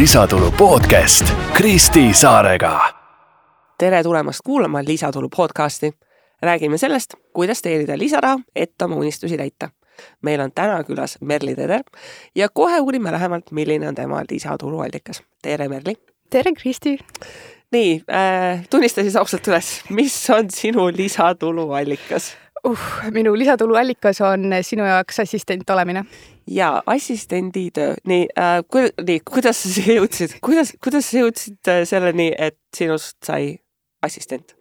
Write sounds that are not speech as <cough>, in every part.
lisatulu podcast Kristi Saarega. tere tulemast kuulama Lisatulu podcasti. räägime sellest, kuidas teenida lisaraha, et oma unistusi täita. meil on täna külas Merli Teder ja kohe uurime lähemalt, milline on tema lisatuluallikas. tere, Merli. tere, Kristi. nii äh,, tunnista siis ausalt üles, mis on sinu lisatuluallikas? Uh, minu lisatuluallikas on sinu jaoks assistent olemine. ja assistenditöö, nii äh,, ku, nii, kuidas sa siia jõudsid, kuidas, kuidas sa jõudsid äh, selleni, et sinust sai assistent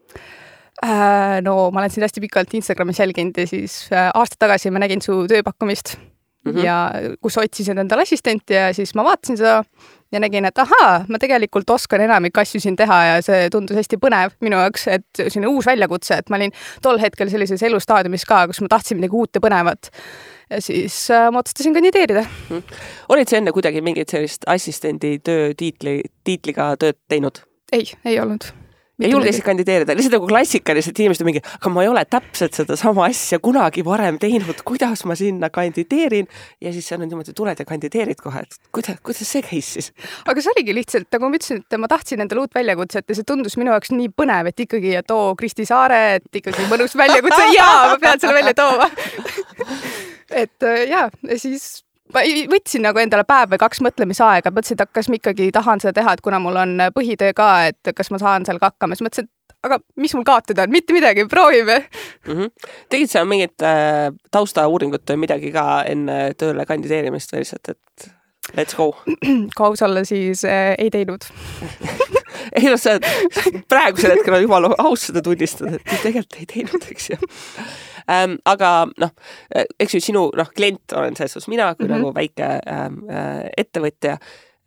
äh,? no ma olen sind hästi pikalt Instagramis jälginud ja siis äh, aasta tagasi ma nägin su tööpakkumist mm -hmm. ja kus otsisid endale assistenti ja siis ma vaatasin seda ja nägin, et ahaa, ma tegelikult oskan enamik asju siin teha ja see tundus hästi põnev minu jaoks, et selline uus väljakutse, et ma olin tol hetkel sellises elustaadiumis ka, kus ma tahtsin midagi uut ja põnevat. ja siis äh, ma otsustasin kandideerida mm. olid sa enne kuidagi mingit sellist assistendi töö tiitli, tiitliga tööd teinud? ei, ei olnud ja julgesid kandideerida, lihtsalt nagu klassikaliselt inimesed on mingi, aga ma ei ole täpselt sedasama asja kunagi varem teinud, kuidas ma sinna kandideerin. ja siis seal on niimoodi, tuled ja kandideerid kohe, et kuidas, kuidas see käis siis? aga see oligi lihtsalt, nagu ma ütlesin, et ma tahtsin endale uut väljakutset ja see tundus minu jaoks nii põnev, et ikkagi, et oo, Kristi Saare, et ikkagi mõnus väljakutse ja ma pean selle välja tooma <laughs> et ja siis ma võtsin nagu endale päev või kaks mõtlemisaega, mõtlesin, et kas ma ikkagi tahan seda teha, et kuna mul on põhitöö ka, et kas ma saan sellega hakkama, siis mõtlesin, et aga mis mul kaotada on, mitte midagi, proovime mm. -hmm. tegid sa mingit äh, taustauuringut või midagi ka enne tööle kandideerimist või lihtsalt, et let's go? <clears throat> kui aus olla, siis äh, ei teinud <laughs> ei noh, sa praegusel hetkel on jumala aus seda tunnistada, et tegelikult ei teinud, eks ju ähm,. aga noh, eks ju sinu noh, klient olen selles suhtes mina kui mm -hmm. nagu väike ähm, äh, ettevõtja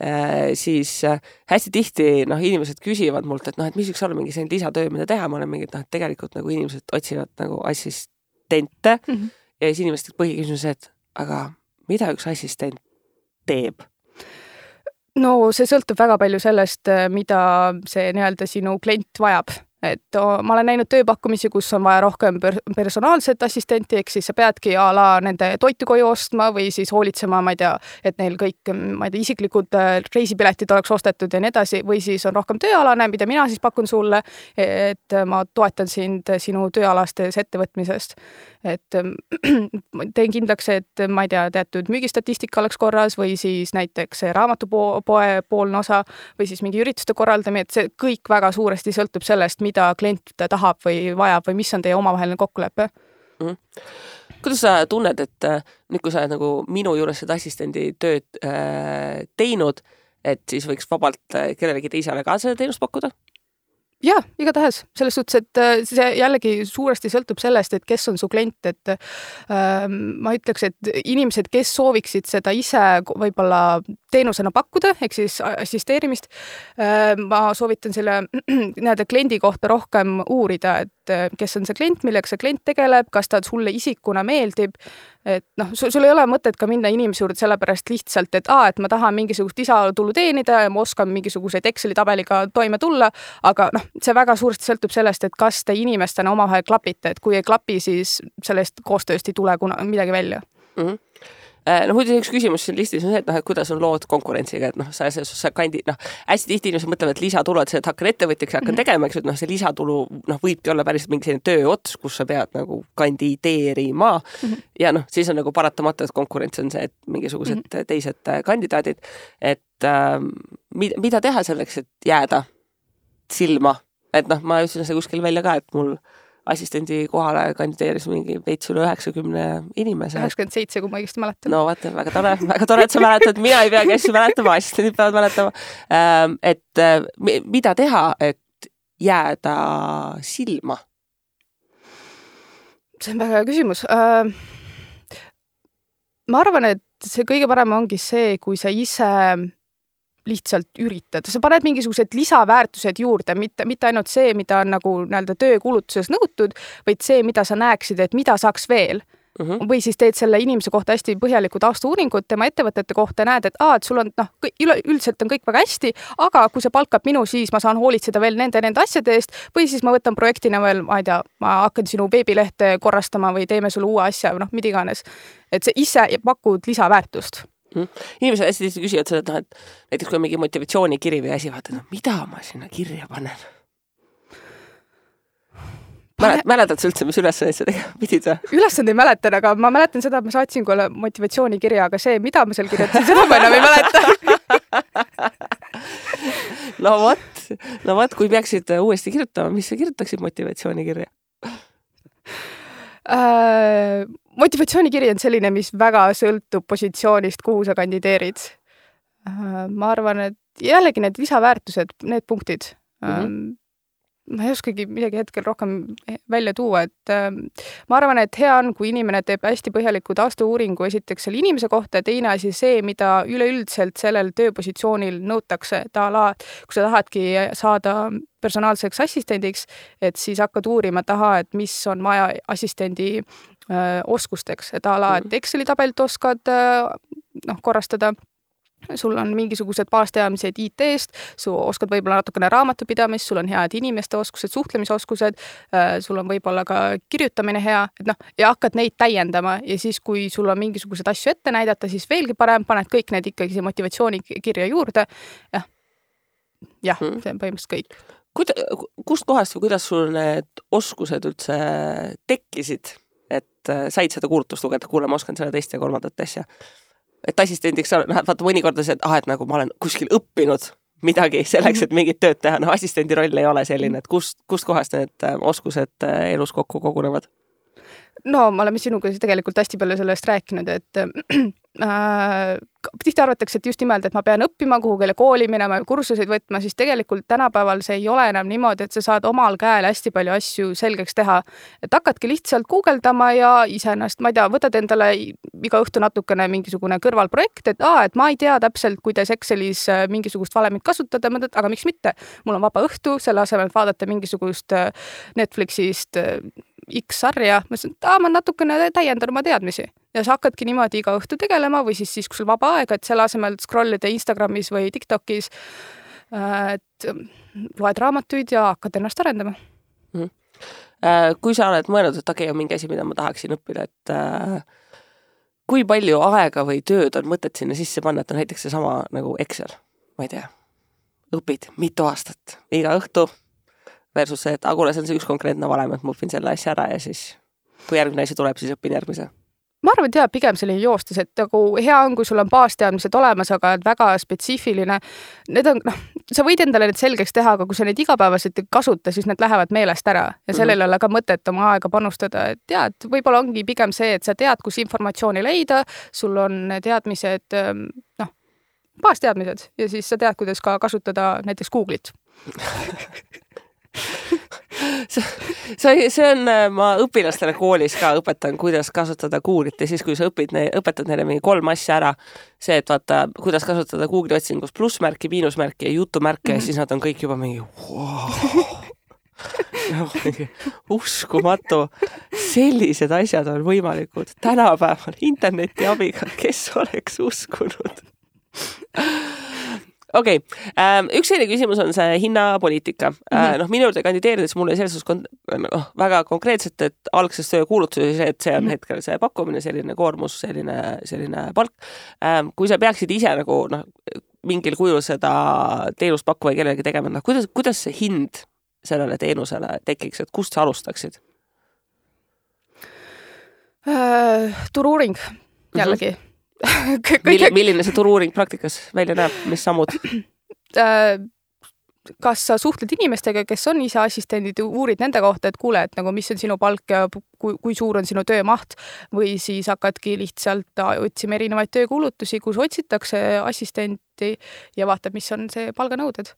äh,, siis äh, hästi tihti noh, inimesed küsivad mult, et noh, et mis võiks olla mingi selline lisatöö, mida teha, ma olen mingi, et noh, et tegelikult nagu inimesed otsivad nagu assistente mm -hmm. ja siis inimeste põhiküsimus et aga mida üks assistent teeb no see sõltub väga palju sellest, mida see nii-öelda sinu klient vajab et ma olen näinud tööpakkumisi, kus on vaja rohkem per personaalset assistenti, ehk siis sa peadki a la nende toitu koju ostma või siis hoolitsema, ma ei tea, et neil kõik, ma ei tea, isiklikud äh, reisipiletid oleks ostetud ja nii edasi, või siis on rohkem tööalane, mida mina siis pakun sulle, et ma toetan sind sinu tööalastes ettevõtmisest. et <clears throat> teen kindlaks, et ma ei tea, teatud müügistatistika oleks korras või siis näiteks raamatupoe poolne osa või siis mingi ürituste korraldamine, et see kõik väga suuresti sõltub sellest, mida klient tahab või vajab või mis on teie omavaheline kokkulepe mm. -hmm. kuidas sa tunned, et äh, nüüd, kui sa oled nagu minu juures seda assistendi tööd äh, teinud, et siis võiks vabalt äh, kellelegi teisele ka seda teenust pakkuda? Jaa, igatahes. Selles suhtes, et äh, see jällegi suuresti sõltub sellest, et kes on su klient, et äh, ma ütleks, et inimesed, kes sooviksid seda ise võib-olla teenusena pakkuda, ehk siis assisteerimist äh,, ma soovitan selle <clears throat> nii-öelda kliendi kohta rohkem uurida, et äh, kes on see klient, millega see klient tegeleb, kas ta sulle isikuna meeldib. Et noh, sul ei ole mõtet ka minna inimese juurde sellepärast lihtsalt, et aa, et ma tahan mingisugust lisatulu teenida ja ma oskan mingisuguseid Exceli tabeliga toime tulla, aga noh, see väga suuresti sõltub sellest, et kas te inimestena omavahel klapite, et kui ei klapi, siis sellest koostööst ei tule kuna midagi välja. Mm. -hmm no muidu üks küsimus siin listis on see, et noh, et kuidas on lood konkurentsiga, et noh, sa suhtes sa kandi-, noh, hästi tihti inimesed mõtlevad, et lisatulu, et et hakkan ettevõtjaks ja hakkan mm -hmm. tegema, eks ju, et noh, see lisatulu noh, võibki olla päris mingi selline tööots, kus sa pead nagu kandideerima mm. -hmm. ja noh, siis on nagu paratamatu, et konkurents on see, et mingisugused mm -hmm. teised äh, kandidaadid, et äh, mida, mida teha selleks, et jääda silma, et noh, ma ütlesin seda kuskil välja ka, et mul assistendi kohale kandideeris mingi veits üle üheksakümne inimese. üheksakümmend seitse, kui ma õigesti mäletan. no vaata, väga tore, väga tore, et sa mäletad, mina ei peagi asju mäletama, assistendid peavad mäletama. Ähm, et äh, mida teha, et jääda silma? see on väga hea küsimus. Ähm, ma arvan, et see kõige parem ongi see, kui sa ise lihtsalt üritada, sa paned mingisugused lisaväärtused juurde, mitte, mitte ainult see, mida on nagu nii-öelda töökulutuses nõutud, vaid see, mida sa näeksid, et mida saaks veel Uh mhm. -huh. või siis teed selle inimese kohta hästi põhjalikku taustauuringut tema ettevõtete kohta, näed, et aa, et sul on noh, üleüldiselt on kõik väga hästi, aga kui sa palkad minu, siis ma saan hoolitseda veel nende, nende asjade eest või siis ma võtan projektina veel, ma ei tea, ma hakkan sinu veebilehte korrastama või teeme sulle uue asja või noh, mida iganes. et sa ise pakud lisaväärtust mm.. inimesed hästi tihti küsivad seda, et noh, et näiteks kui on mingi motivatsioonikiri või asi, vaata, no mida ma sinna kirja panen? Pane... mäletad sa üldse, mis ülesandeid sa tegema pidid või? ülesandeid mäletan, aga ma mäletan seda, et ma saatsin sulle motivatsioonikirja, aga see, mida ma seal kirjutasin, seda ma enam ei mäleta. <laughs> No vot, no vot, kui peaksid uuesti kirjutama, mis sa kirjutaksid motivatsioonikirja äh,? motivatsioonikiri on selline, mis väga sõltub positsioonist, kuhu sa kandideerid äh,. ma arvan, et jällegi need lisaväärtused, need punktid mm. -hmm ma ei oskagi midagi hetkel rohkem välja tuua, et äh, ma arvan, et hea on, kui inimene teeb hästi põhjaliku taustauuringu esiteks selle inimese kohta ja teine asi see, mida üleüldiselt sellel tööpositsioonil nõutakse, et a la kui sa tahadki saada personaalseks assistendiks, et siis hakkad uurima taha, et mis on vaja assistendi äh, oskusteks, et a la, et mhm. Exceli tabelit oskad äh, noh, korrastada sul on mingisugused baasteadmised IT-st, sa oskad võib-olla natukene raamatupidamist, sul on head inimeste oskused, suhtlemisoskused, äh, sul on võib-olla ka kirjutamine hea, et noh, ja hakkad neid täiendama ja siis, kui sul on mingisuguseid asju ette näidata, siis veelgi parem, paned kõik need ikkagi motivatsioonikirja juurde. jah, jah hmm., see on põhimõtteliselt kõik. kuida-, kust kohast või kuidas sul need oskused üldse tekkisid, et äh, said seda kuulutust lugeda, kuule, ma oskan seda teist ja kolmandat asja et assistendiks noh, vaata mõnikord on see, et ah, et nagu ma olen kuskil õppinud midagi selleks, et mingit tööd teha, noh, assistendi roll ei ole selline, et kust, kustkohast need äh, oskused äh, elus kokku kogunevad? No me oleme sinuga tegelikult hästi palju sellest rääkinud, et äh, tihti arvatakse, et just nimelt, et ma pean õppima kuhugile kooli minema ja kursuseid võtma, siis tegelikult tänapäeval see ei ole enam niimoodi, et sa saad omal käel hästi palju asju selgeks teha. et hakkadki lihtsalt guugeldama ja iseennast, ma ei tea, võtad endale iga õhtu natukene mingisugune kõrvalprojekt, et aa, et ma ei tea täpselt, kuidas Excelis äh, mingisugust valemit kasutada, mõtled, aga miks mitte. mul on vaba õhtu, selle asemel, et vaadata mingisugust äh, Netflixist äh, X-sarja, ma ütlesin, et aa, ma natukene täiendan oma teadmisi ja sa hakkadki niimoodi iga õhtu tegelema või siis siis, kui sul vaba aeg, et selle asemel scroll ida Instagramis või Tiktokis, äh, et loed raamatuid ja hakkad ennast arendama mm. -hmm. kui sa oled mõelnud, et okei okay,, on mingi asi, mida ma tahaksin õppida, et äh, kui palju aega või tööd on mõtet sinna sisse panna, et on näiteks seesama nagu Excel, ma ei tea, õpid mitu aastat, iga õhtu versus see, et aga kuule, see on see üks konkreetne valem, et ma õpin selle asja ära ja siis kui järgmine asi tuleb, siis õpin järgmise ma arvan, et jaa, pigem selline joostes, et nagu hea on, kui sul on baasteadmised olemas, aga väga spetsiifiline. Need on, noh, sa võid endale need selgeks teha, aga kui sa neid igapäevaselt ei kasuta, siis need lähevad meelest ära ja sellel ei mm -hmm. ole ka mõtet oma aega panustada, et jaa, et võib-olla ongi pigem see, et sa tead, kus informatsiooni leida, sul on teadmised, ehm, noh, baasteadmised ja siis sa tead, kuidas ka kasutada näiteks Google'it <laughs> <laughs> see, see on, äh, ma õpilastele koolis ka õpetan, kuidas kasutada Google'it ja siis, kui sa õpid, õpetad neile mingi kolm asja ära, see, et vaata, kuidas kasutada Google'i otsingus plussmärki, miinusmärki ja jutumärke mm -hmm. ja siis nad on kõik juba mingi wow. <laughs> noh, uskumatu, sellised asjad on võimalikud tänapäeval interneti abiga, kes oleks uskunud okei okay. ähm,, üks selline küsimus on see hinnapoliitika mm -hmm.. noh, minu juurde kandideerides mul oli selles suhtes noh, väga konkreetselt, et algses töökuulutuses et see on mm -hmm. hetkel see pakkumine, selline koormus, selline, selline palk ähm,. kui sa peaksid ise nagu noh, mingil kujul seda teenust pakkuma kellelegi tegema, noh, kuidas, kuidas see hind sellele teenusele tekiks, et kust sa alustaksid äh,? turu-uuring jällegi mm. -hmm <laughs> kõige... milline see turu-uuring praktikas välja näeb, mis sammud? <clears throat> Äh, kas sa suhtled inimestega, kes on ise assistendid, uurid nende kohta, et kuule, et nagu mis on sinu palk ja kui, kui suur on sinu töömaht või siis hakkadki lihtsalt otsima erinevaid töökuulutusi, kus otsitakse assistenti ja vaatad, mis on see palganõuded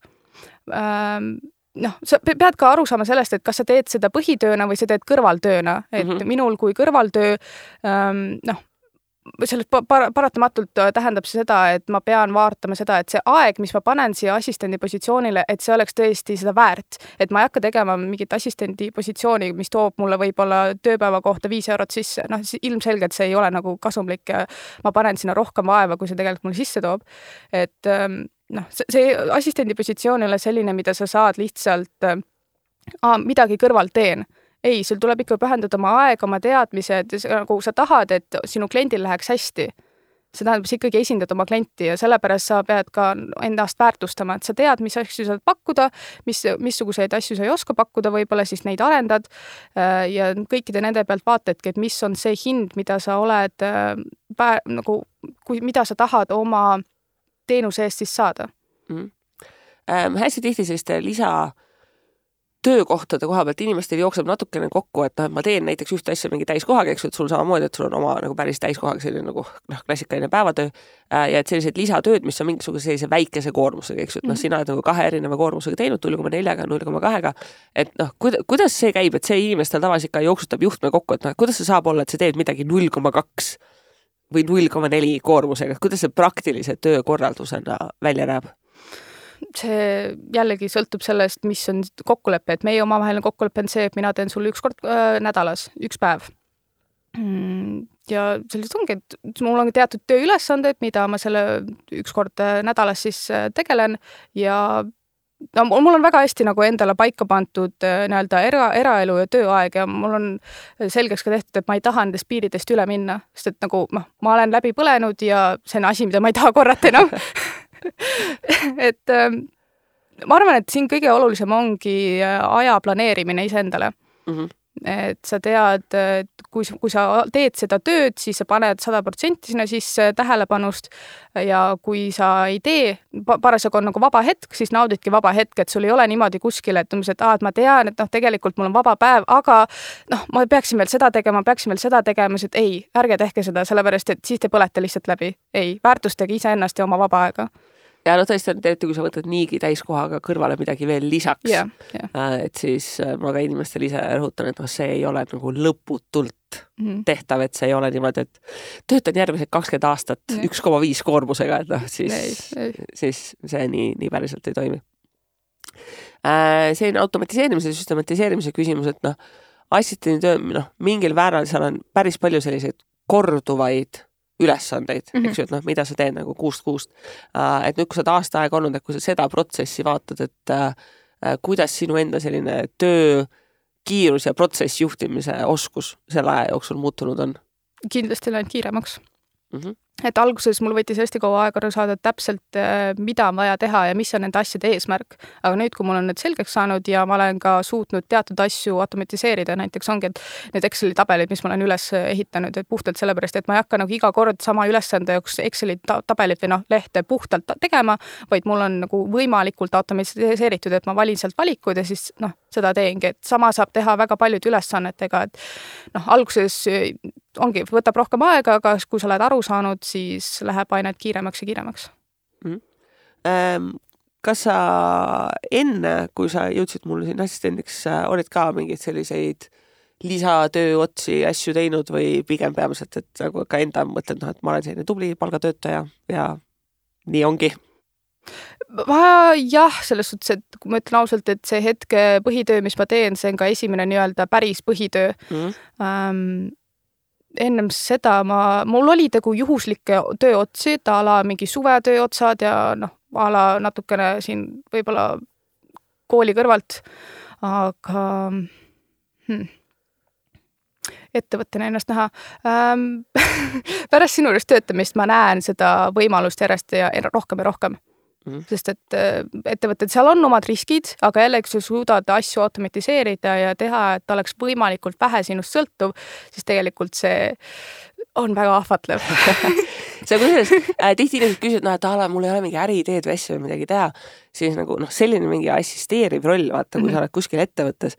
ähm, noh, sa pead ka aru saama sellest, et kas sa teed seda põhitööna või sa teed kõrvaltööna, et mm -hmm. minul kui kõrvaltöö ähm, noh sellest par paratamatult äh, tähendab see seda, et ma pean vaatama seda, et see aeg, mis ma panen siia assistendi positsioonile, et see oleks tõesti seda väärt. et ma ei hakka tegema mingit assistendi positsiooni, mis toob mulle võib-olla tööpäeva kohta viis eurot sisse, noh, ilmselgelt see ei ole nagu kasumlik ja ma panen sinna rohkem vaeva, kui see tegelikult mulle sisse toob. et ähm, noh, see, see assistendi positsioon ei ole selline, mida sa saad lihtsalt äh, midagi kõrvalt teen ei, sul tuleb ikka pühendada oma aeg, oma teadmised, nagu sa tahad, et sinu kliendil läheks hästi, see tähendab, sa ikkagi esindad oma klienti ja sellepärast sa pead ka endast väärtustama, et sa tead, mis asju saad pakkuda, mis, missuguseid asju sa ei oska pakkuda, võib-olla siis neid arendad äh, ja kõikide nende pealt vaatadki, et mis on see hind, mida sa oled äh, nagu, kui, mida sa tahad oma teenuse eest siis saada mm. Ähm, hästi tihti selliste lisa töökohtade koha pealt inimestel jookseb natukene kokku, et noh, et ma teen näiteks ühte asja mingi täiskohaga, eks ju, et sul samamoodi, et sul on oma nagu päris täiskohaga selline nagu noh, klassikaline päevatöö äh, ja et sellised lisatööd, mis on mingisuguse sellise väikese koormusega, eks ju, et noh, mhm. sina oled nagu kahe erineva koormusega teinud, null koma neljaga, null koma kahega, et noh, kuida-, kuidas see käib, et see inimestel tavaliselt ikka jooksutab juhtme kokku, et noh, kuidas see saab olla, et sa teed midagi null koma kaks või null koma neli koormusega, kuidas see praktilise töökorraldusena välja näeb? See jällegi sõltub sellest, mis on kokkulepe, et meie omavaheline kokkulepe on see, et mina teen sulle üks kord äh, nädalas, üks päev. Mm, ja sellised ongi, et mul on teatud tööülesanded, mida ma selle üks kord äh, nädalas siis äh, tegelen ja no mul on väga hästi nagu endale paika pandud äh, nii-öelda era, eraelu ja tööaeg ja mul on selgeks ka tehtud, et ma ei taha nendest piiridest üle minna, sest et nagu noh, ma olen läbi põlenud ja see on asi, mida ma ei taha korrata enam <laughs> <laughs> et ähm, ma arvan, et siin kõige olulisem ongi äh, aja planeerimine iseendale mm. -hmm et sa tead, et kui, kui sa teed seda tööd, siis sa paned sada protsenti sinna sisse tähelepanust ja kui sa ei tee, parasjagu on nagu vaba hetk, siis naudidki vaba hetke, et sul ei ole niimoodi kuskil, et umbes, et aa, et ma tean, et noh, tegelikult mul on vaba päev, aga noh, ma peaksin veel seda tegema, peaksin veel seda tegema, siis et ei, ärge tehke seda, sellepärast et siis te põlete lihtsalt läbi. ei, väärtustage iseennast ja oma vaba aega ja no tõesti, eriti kui sa võtad niigi täiskohaga kõrvale midagi veel lisaks yeah,, yeah. et siis äh, ma ka inimestele ise rõhutan, et noh, see ei ole nagu lõputult mm -hmm. tehtav, et see ei ole niimoodi, et töötan järgmised kakskümmend aastat üks koma viis koormusega, et noh, siis, siis see nii, nii päriselt ei toimi äh,. selline automatiseerimise, süstematiseerimise küsimus, et noh, assistendi töö, noh, mingil määral seal on päris palju selliseid korduvaid ülesandeid mm, -hmm. eks ju, et noh, mida sa teed nagu kuust kuust. Äh, et nüüd, kui sa oled aasta aega olnud, et kui sa seda protsessi vaatad, et äh, kuidas sinu enda selline töö kiirus ja protsessjuhtimise oskus selle aja jooksul muutunud on? kindlasti läinud kiiremaks mm. -hmm et alguses mul võttis hästi kaua aega aru saada täpselt, äh, mida on vaja teha ja mis on nende asjade eesmärk. aga nüüd, kui mul on need selgeks saanud ja ma olen ka suutnud teatud asju automatiseerida, näiteks ongi, et need Exceli tabelid, mis ma olen üles ehitanud, et puhtalt sellepärast, et ma ei hakka nagu iga kord sama ülesande jaoks Exceli tabelit või noh, lehte puhtalt tegema, vaid mul on nagu võimalikult automatiseeritud, et ma valin sealt valikud ja siis noh, seda teengi, et sama saab teha väga paljude ülesannetega, et noh, alguses ongi, võtab rohkem aega, aga kui sa oled aru saanud, siis läheb ainult kiiremaks ja kiiremaks. Mm.. Ähm, kas sa enne, kui sa jõudsid mulle siin assistendiks, olid ka mingeid selliseid lisatööotsi asju teinud või pigem peamiselt, et nagu ka enda mõtled, noh, et ma olen selline tubli palgatöötaja ja nii ongi? ma jah, selles suhtes, et kui ma ütlen ausalt, et see hetke põhitöö, mis ma teen, see on ka esimene nii-öelda päris põhitöö. Mm.. Um, ennem seda ma, mul oli nagu juhuslikke tööotsi, et a la mingi suvetööotsad ja noh, a la natukene siin võib-olla kooli kõrvalt, aga hmm, ettevõttena ennast näha. Ähm, <laughs> pärast sinu juures töötamist ma näen seda võimalust järjest ja rohkem ja rohkem Mm -hmm. sest et äh, ettevõtted, seal on omad riskid, aga jällegi, kui sa suudad asju automatiseerida ja teha, et oleks võimalikult vähe sinust sõltuv, siis tegelikult see on väga ahvatlev <laughs> see kusjuures äh, tihti inimesed küsivad, noh, et a la mul ei ole mingi äriideed või asja või midagi teha, siis nagu noh, selline mingi assisteeriv roll, vaata, kui mm -hmm. sa oled kuskil ettevõttes,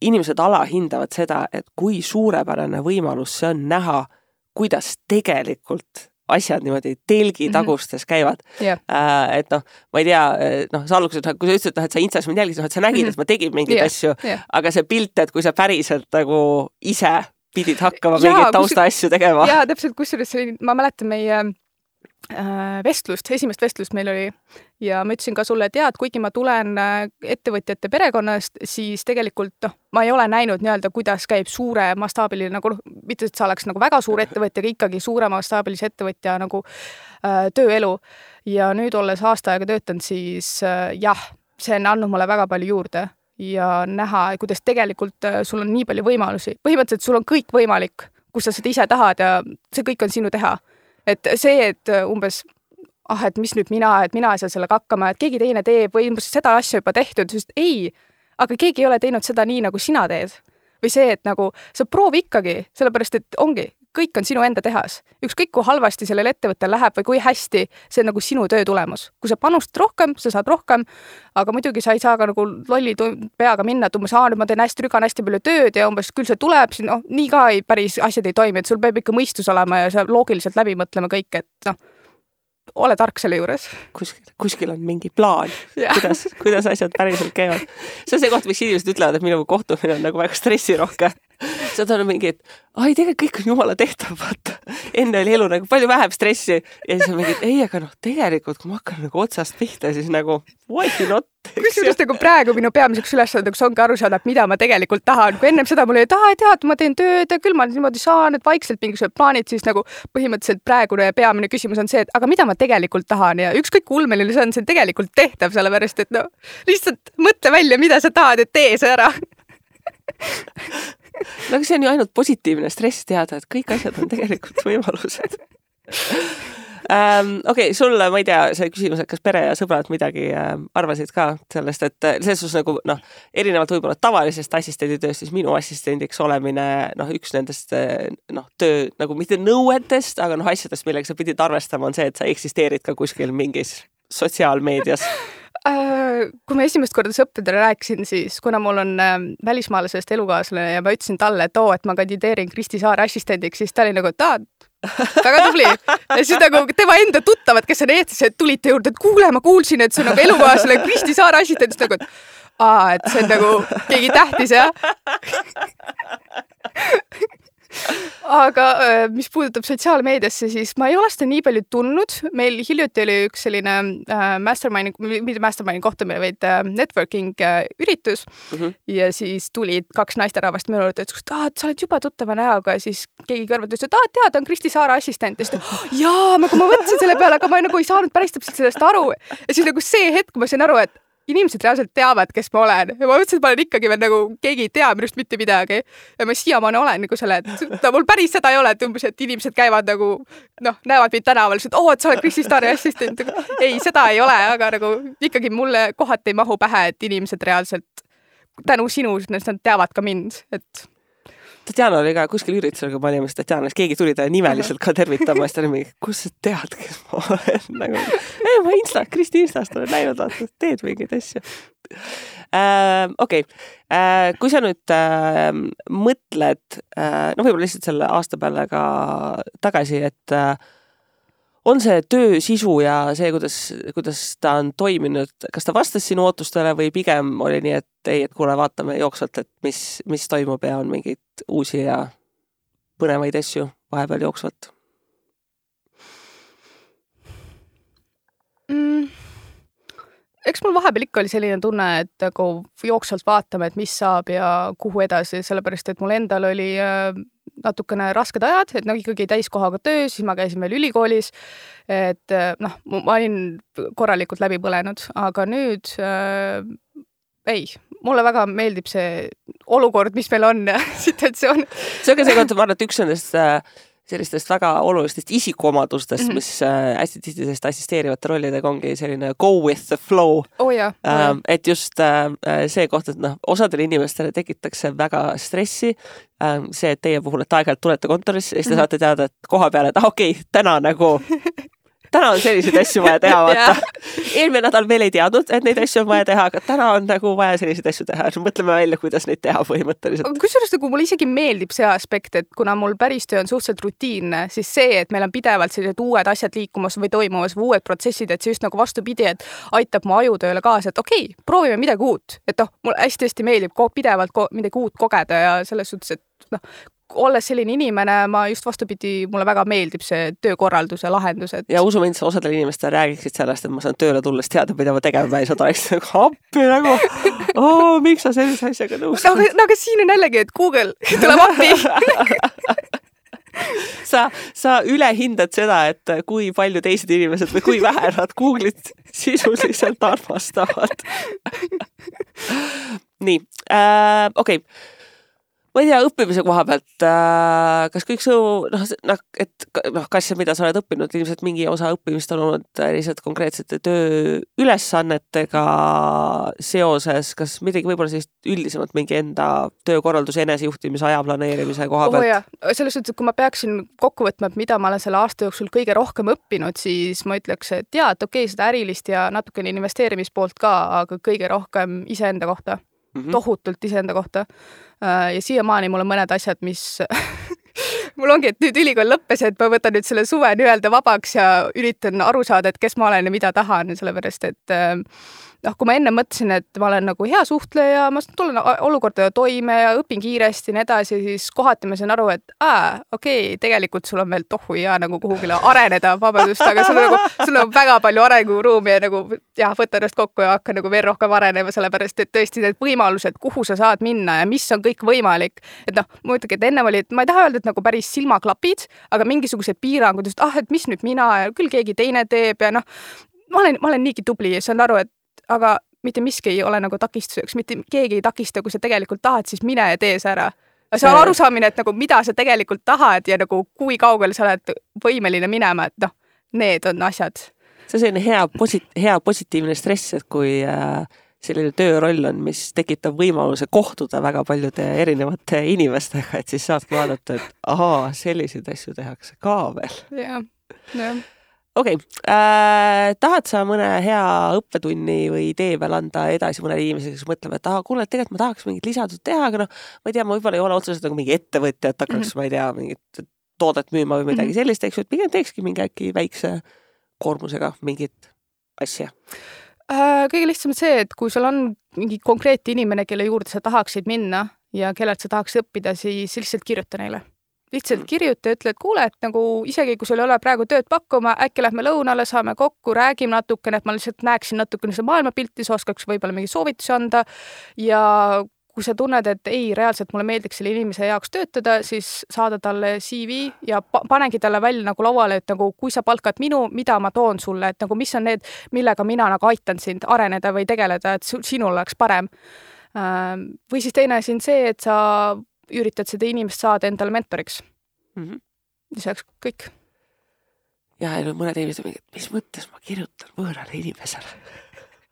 inimesed alahindavad seda, et kui suurepärane võimalus see on näha, kuidas tegelikult asjad niimoodi telgitagustes mhm. käivad yeah.. Äh, et noh, ma ei tea, noh, sa alguses, kui sa ütlesid, et noh, et sa Instas mind jälgisid, noh, et sa nägid mm, -hmm. et ma tegin mingeid yeah. asju yeah., aga see pilt, et kui sa päriselt nagu ise pidid hakkama mingeid taustaasju tegema. jaa, täpselt, kusjuures ma mäletan meie Äh, vestlust, esimest vestlust meil oli. Ja ma ütlesin ka sulle, et jaa, et kuigi ma tulen äh, ettevõtjate perekonnast, siis tegelikult noh, ma ei ole näinud nii-öelda, kuidas käib suure mastaabiline nagu noh, mitte et sa oleks nagu väga suur ettevõtja, aga ikkagi suure mastaabilise ettevõtja nagu äh, tööelu. ja nüüd, olles aasta aega töötanud, siis äh, jah, see on andnud mulle väga palju juurde ja näha, kuidas tegelikult äh, sul on nii palju võimalusi, põhimõtteliselt sul on kõik võimalik, kus sa seda ise tahad ja see kõik on sinu teha et see, et umbes ah, et mis nüüd mina, et mina ei saa sellega hakkama, et keegi teine teeb või umbes seda asja juba tehtud, sest ei, aga keegi ei ole teinud seda nii, nagu sina teed. või see, et nagu sa proovi ikkagi, sellepärast et ongi, kõik on sinu enda tehas. ükskõik, kui halvasti sellel ettevõttel läheb või kui hästi, see on nagu sinu töö tulemus. kui sa panustad rohkem, sa saad rohkem, aga muidugi sa ei saa ka nagu lolli peaga minna, et umbes, aa, nüüd ma teen hästi, trügan hästi palju tööd ja umbes küll see tuleb, siis noh, nii ka ei, päris asjad ei toimi, et sul peab ikka mõistus olema ja sa loogiliselt läbi mõtlema kõik, et noh ole tark selle juures. kuskil, kuskil on mingi plaan, kuidas, kuidas asjad päriselt käivad. see on see koht, miks inimesed ütlevad, et minu kohtumine on nagu väga stressirohke. Seda on mingi, et ai, tegelikult kõik on jumala tehtav, vaata. enne oli elu nagu palju vähem stressi ja siis on mingi, et ei, aga noh, tegelikult kui ma hakkan nagu otsast pihta, siis nagu why not kusjuures nagu praegu minu peamiseks ülesandeks ongi aru saada, mida ma tegelikult tahan. kui ennem seda mul oli, et aa, tead, ma teen tööd ja küll ma niimoodi saan, et vaikselt mingisugused plaanid, siis nagu põhimõtteliselt praegune peamine küsimus on see, et aga mida ma tegelikult tahan ja ükskõik kui ulmeline see on, see on tegelikult tehtav, sellepärast et no lihtsalt mõtle välja, mida sa tahad, et tee see ära <laughs> no aga see on ju ainult positiivne stress teada, et kõik asjad on tegelikult võimalused ähm,. okei okay,, sulle, ma ei tea, see küsimus, et kas pere ja sõbrad midagi äh, arvasid ka sellest, et äh, selles suhtes nagu noh, erinevalt võib-olla tavalisest assistenditööst, siis minu assistendiks olemine noh, üks nendest äh, noh, töö nagu mitte nõuetest, aga noh, asjadest, millega sa pidid arvestama, on see, et sa eksisteerid ka kuskil mingis sotsiaalmeedias kui ma esimest korda sõpradele rääkisin, siis kuna mul on äh, välismaalasest elukaaslane ja ma ütlesin talle, et oo, et ma kandideerin Kristi Saare assistendiks, siis ta oli nagu, et aa, väga tubli. ja siis nagu tema enda tuttavad, kes on eestlased, tulid ta juurde, et kuule, ma kuulsin, et see on nagu elukaaslane Kristi Saare assistent, siis nagu, et aa, et see on nagu keegi tähtis, jah <laughs> aga mis puudutab sotsiaalmeediasse, siis ma ei ole seda nii palju tundnud. meil hiljuti oli üks selline äh, mastermind'i, mitte mastermind'i kohtumine, vaid äh, networking äh, üritus mm. -hmm. ja siis tulid kaks naisterahvast minu juurde, ütlesid, et aa, sa oled juba tuttava näoga ja siis keegi kõrvalt ütles, et aa, tead, ta on Kristi Saare assistent. ja siis ta, jaa, nagu ma mõtlesin selle peale, aga ma nagu ei saanud päris täpselt sellest aru. ja siis nagu see hetk ma sain aru, et inimesed reaalselt teavad, kes ma olen ja ma mõtlesin, et ma olen ikkagi veel nagu, keegi ei tea minust mitte midagi. ja ma siiamaani olen nagu selle, et mul päris seda ei ole, et umbes, et inimesed käivad nagu noh, näevad mind tänaval, et oo, et sa oled Kristi Staari assistent. ei, seda ei ole, aga nagu ikkagi mulle kohati ei mahu pähe, et inimesed reaalselt tänu sinu, nad teavad ka mind, et Tatjana oli ka kuskil üritusel, kui me olime, siis Tatjana, siis keegi tuli talle nimeliselt ka tervitama, siis ta oli mingi, kust sa tead, kes ma olen <laughs> nagu. ei, ma Insta, Kristi Instast olen näinud, vaata, teed mingeid asju äh,. okei okay. äh,, kui sa nüüd äh, mõtled äh,, no võib-olla lihtsalt selle aasta peale ka tagasi, et äh, on see töö sisu ja see, kuidas, kuidas ta on toiminud, kas ta vastas sinu ootustele või pigem oli nii, et ei, et kuule, vaatame jooksvalt, et mis, mis toimub ja on mingeid uusi ja põnevaid asju vahepeal jooksvalt mm.? eks mul vahepeal ikka oli selline tunne, et nagu jooksvalt vaatame, et mis saab ja kuhu edasi, sellepärast et mul endal oli äh, natukene rasked ajad, et noh, ikkagi täiskohaga töös, siis ma käisin veel ülikoolis. et äh, noh, ma olin korralikult läbi põlenud, aga nüüd äh, ei, mulle väga meeldib see olukord, mis meil on <laughs> situatsioon. see on ka see koht, ma arvan, et üks nendest äh, sellistest väga olulistest isikuomadustest mm, -hmm. mis äh, hästi tihti selliste assisteerivate rollidega ongi selline go with the flow oh,. Yeah, oh, et just äh, see koht, et noh, osadele inimestele tekitaks see väga stressi äh,. see, et teie puhul, et aeg-ajalt tulete kontorisse ja siis te mm -hmm. saate teada, et koha peal, et ah okei okay,, täna nagu <laughs> täna on selliseid asju vaja teha, vaata. <laughs> eelmine nädal veel ei teadnud, et neid asju on vaja teha, aga täna on nagu vaja selliseid asju teha, mõtleme välja, kuidas neid teha põhimõtteliselt. kusjuures nagu mulle isegi meeldib see aspekt, et kuna mul päris töö on suhteliselt rutiinne, siis see, et meil on pidevalt sellised uued asjad liikumas või toimumas või uued protsessid, et see just nagu vastupidi, et aitab mu ajutööle kaasa, et okei okay,, proovime midagi uut, et noh, mulle hästi-hästi meeldib pidevalt midagi uut kogeda ja selles suhtes, et noh, olles selline inimene, ma just vastupidi, mulle väga meeldib see töökorralduse lahendus, et. ja usu mind, sa osadele inimestele räägiksid sellest, et ma saan tööle tulles teada, mida ma tegema pean, siis nad oleksid nagu appi nagu oh,, miks sa sellise asjaga nõus oled no,? no aga siin on jällegi, et Google <laughs> tuleb appi <laughs> sa, sa ülehindad seda, et kui palju teised inimesed või kui vähe nad Google'it sisuliselt armastavad <laughs> nii äh,, okei okay ma ei tea, õppimise koha pealt äh,, kas kõik su noh, noh, et noh, kas ja mida sa oled õppinud, ilmselt mingi osa õppimist on olnud lihtsalt konkreetsete tööülesannetega seoses, kas midagi võib-olla sellist üldisemat mingi enda töökorralduse, enesejuhtimise, aja planeerimise koha pealt? oh,? selles suhtes, et kui ma peaksin kokku võtma, et mida ma olen selle aasta jooksul kõige rohkem õppinud, siis ma ütleks, et jaa, et okei okay,, seda ärilist ja natukene investeerimispoolt ka, aga kõige rohkem iseenda kohta mm, -hmm. tohutult iseenda kohta Äh, ja siiamaani mul on mõned asjad, mis <laughs> mul ongi, et nüüd ülikool lõppes, et ma võtan nüüd selle suve nii-öelda vabaks ja üritan aru saada, et kes ma olen ja mida tahan, sellepärast et äh, noh, kui ma enne mõtlesin, et ma olen nagu hea suhtleja, ma tulen olukordadega toime ja õpin kiiresti ja nii edasi, siis kohati ma sain aru, et aa, okei okay,, tegelikult sul on veel tohu ja nagu kuhugile areneda, vabandust, aga sul on nagu, sul on väga palju arenguruumi ja nagu jah, võta ennast kokku ja hakka nagu veel rohkem arenema, sellepärast et tõesti need võimalused, kuhu sa saad minna ja mis on kõik võimalik. et noh, ma ütlengi, et ennem oli, et ma ei taha öelda, et nagu päris silmaklapid, aga mingisugused piirangud, just ah, et mis nüüd mina ja küll keegi teine teeb ja noh, ma olen, ma olen niigi tubli ja saan aru, et aga mitte miski ei ole nagu takistuseks, mitte keegi ei takista, kui sa tegelikult tahad, siis mine ja tee see ära. see on arusaamine, et nagu mida sa tegelikult tahad ja nagu kui kaugele sa oled võimeline minema, et noh, need on asjad. see on selline hea posi-, hea positiivne stress, et kui äh, selline tööroll on, mis tekitab võimaluse kohtuda väga paljude erinevate inimestega, et siis saadki vaadata, et ahaa, selliseid asju tehakse ka veel. jah, jah okei okay. äh,, tahad sa mõne hea õppetunni või idee veel anda edasi mõnele inimesele, kes mõtleb, et aa, kuule, tegelikult ma tahaks mingit lisatööd teha, aga noh, ma ei tea, ma võib-olla ei ole otseselt nagu mingi ettevõtja, et hakkaks mm, -hmm. ma ei tea, mingit toodet müüma või midagi mm -hmm. sellist, eks ju, et pigem teekski mingi äkki väikse koormusega mingit asja äh,? kõige lihtsam on see, et kui sul on mingi konkreetne inimene, kelle juurde sa tahaksid minna ja kellelt sa tahaks õppida, siis lihtsalt kirjuta neile lihtsalt kirjuta ja ütle, et kuule, et nagu isegi kui sul ei ole praegu tööd pakkuma, äkki lähme lõunale, saame kokku, räägime natukene, et ma lihtsalt näeksin natukene seda maailmapilti, sa oskaks võib-olla mingeid soovitusi anda ja kui sa tunned, et ei, reaalselt mulle meeldiks selle inimese jaoks töötada, siis saada talle CV ja pa panengi talle välja nagu lauale, et nagu kui sa palkad minu, mida ma toon sulle, et nagu mis on need, millega mina nagu aitan sind areneda või tegeleda, et sinul oleks parem. või siis teine asi on see, et sa üritad seda inimest saada endale mentoriks mm. -hmm. ja see oleks kõik. ja, ja mõned inimesed mingi, et mis mõttes ma kirjutan võõrale inimesele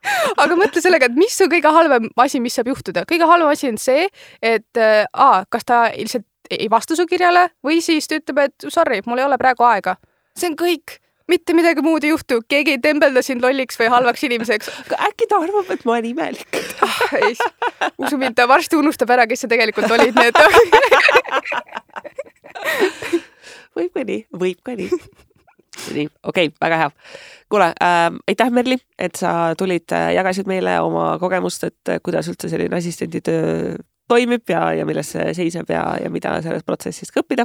<laughs> aga mõtle sellega, et mis on kõige halvem asi, mis saab juhtuda. kõige halvem asi on see, et äh, a, kas ta lihtsalt ei vasta su kirjale või siis ta ütleb, et sorry, mul ei ole praegu aega. see on kõik mitte midagi muud ei juhtu, keegi ei tembelda sind lolliks või halvaks inimeseks. aga äkki ta arvab, et ma olen imelik ah,? ei, usu mind, ta varsti unustab ära, kes sa tegelikult olid, nii et <laughs> võib ka nii, võib ka nii. nii, okei okay,, väga hea. kuule äh,, aitäh, Merli, et sa tulid, äh, jagasid meile oma kogemust, et äh, kuidas üldse selline assistenditöö toimib ja, ja milles see seisneb ja, ja mida sellest protsessist ka õppida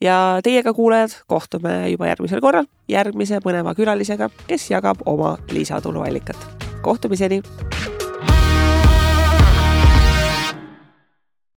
ja teiega, kuulajad, kohtume juba järgmisel korral järgmise põneva külalisega, kes jagab oma lisatuluallikat. kohtumiseni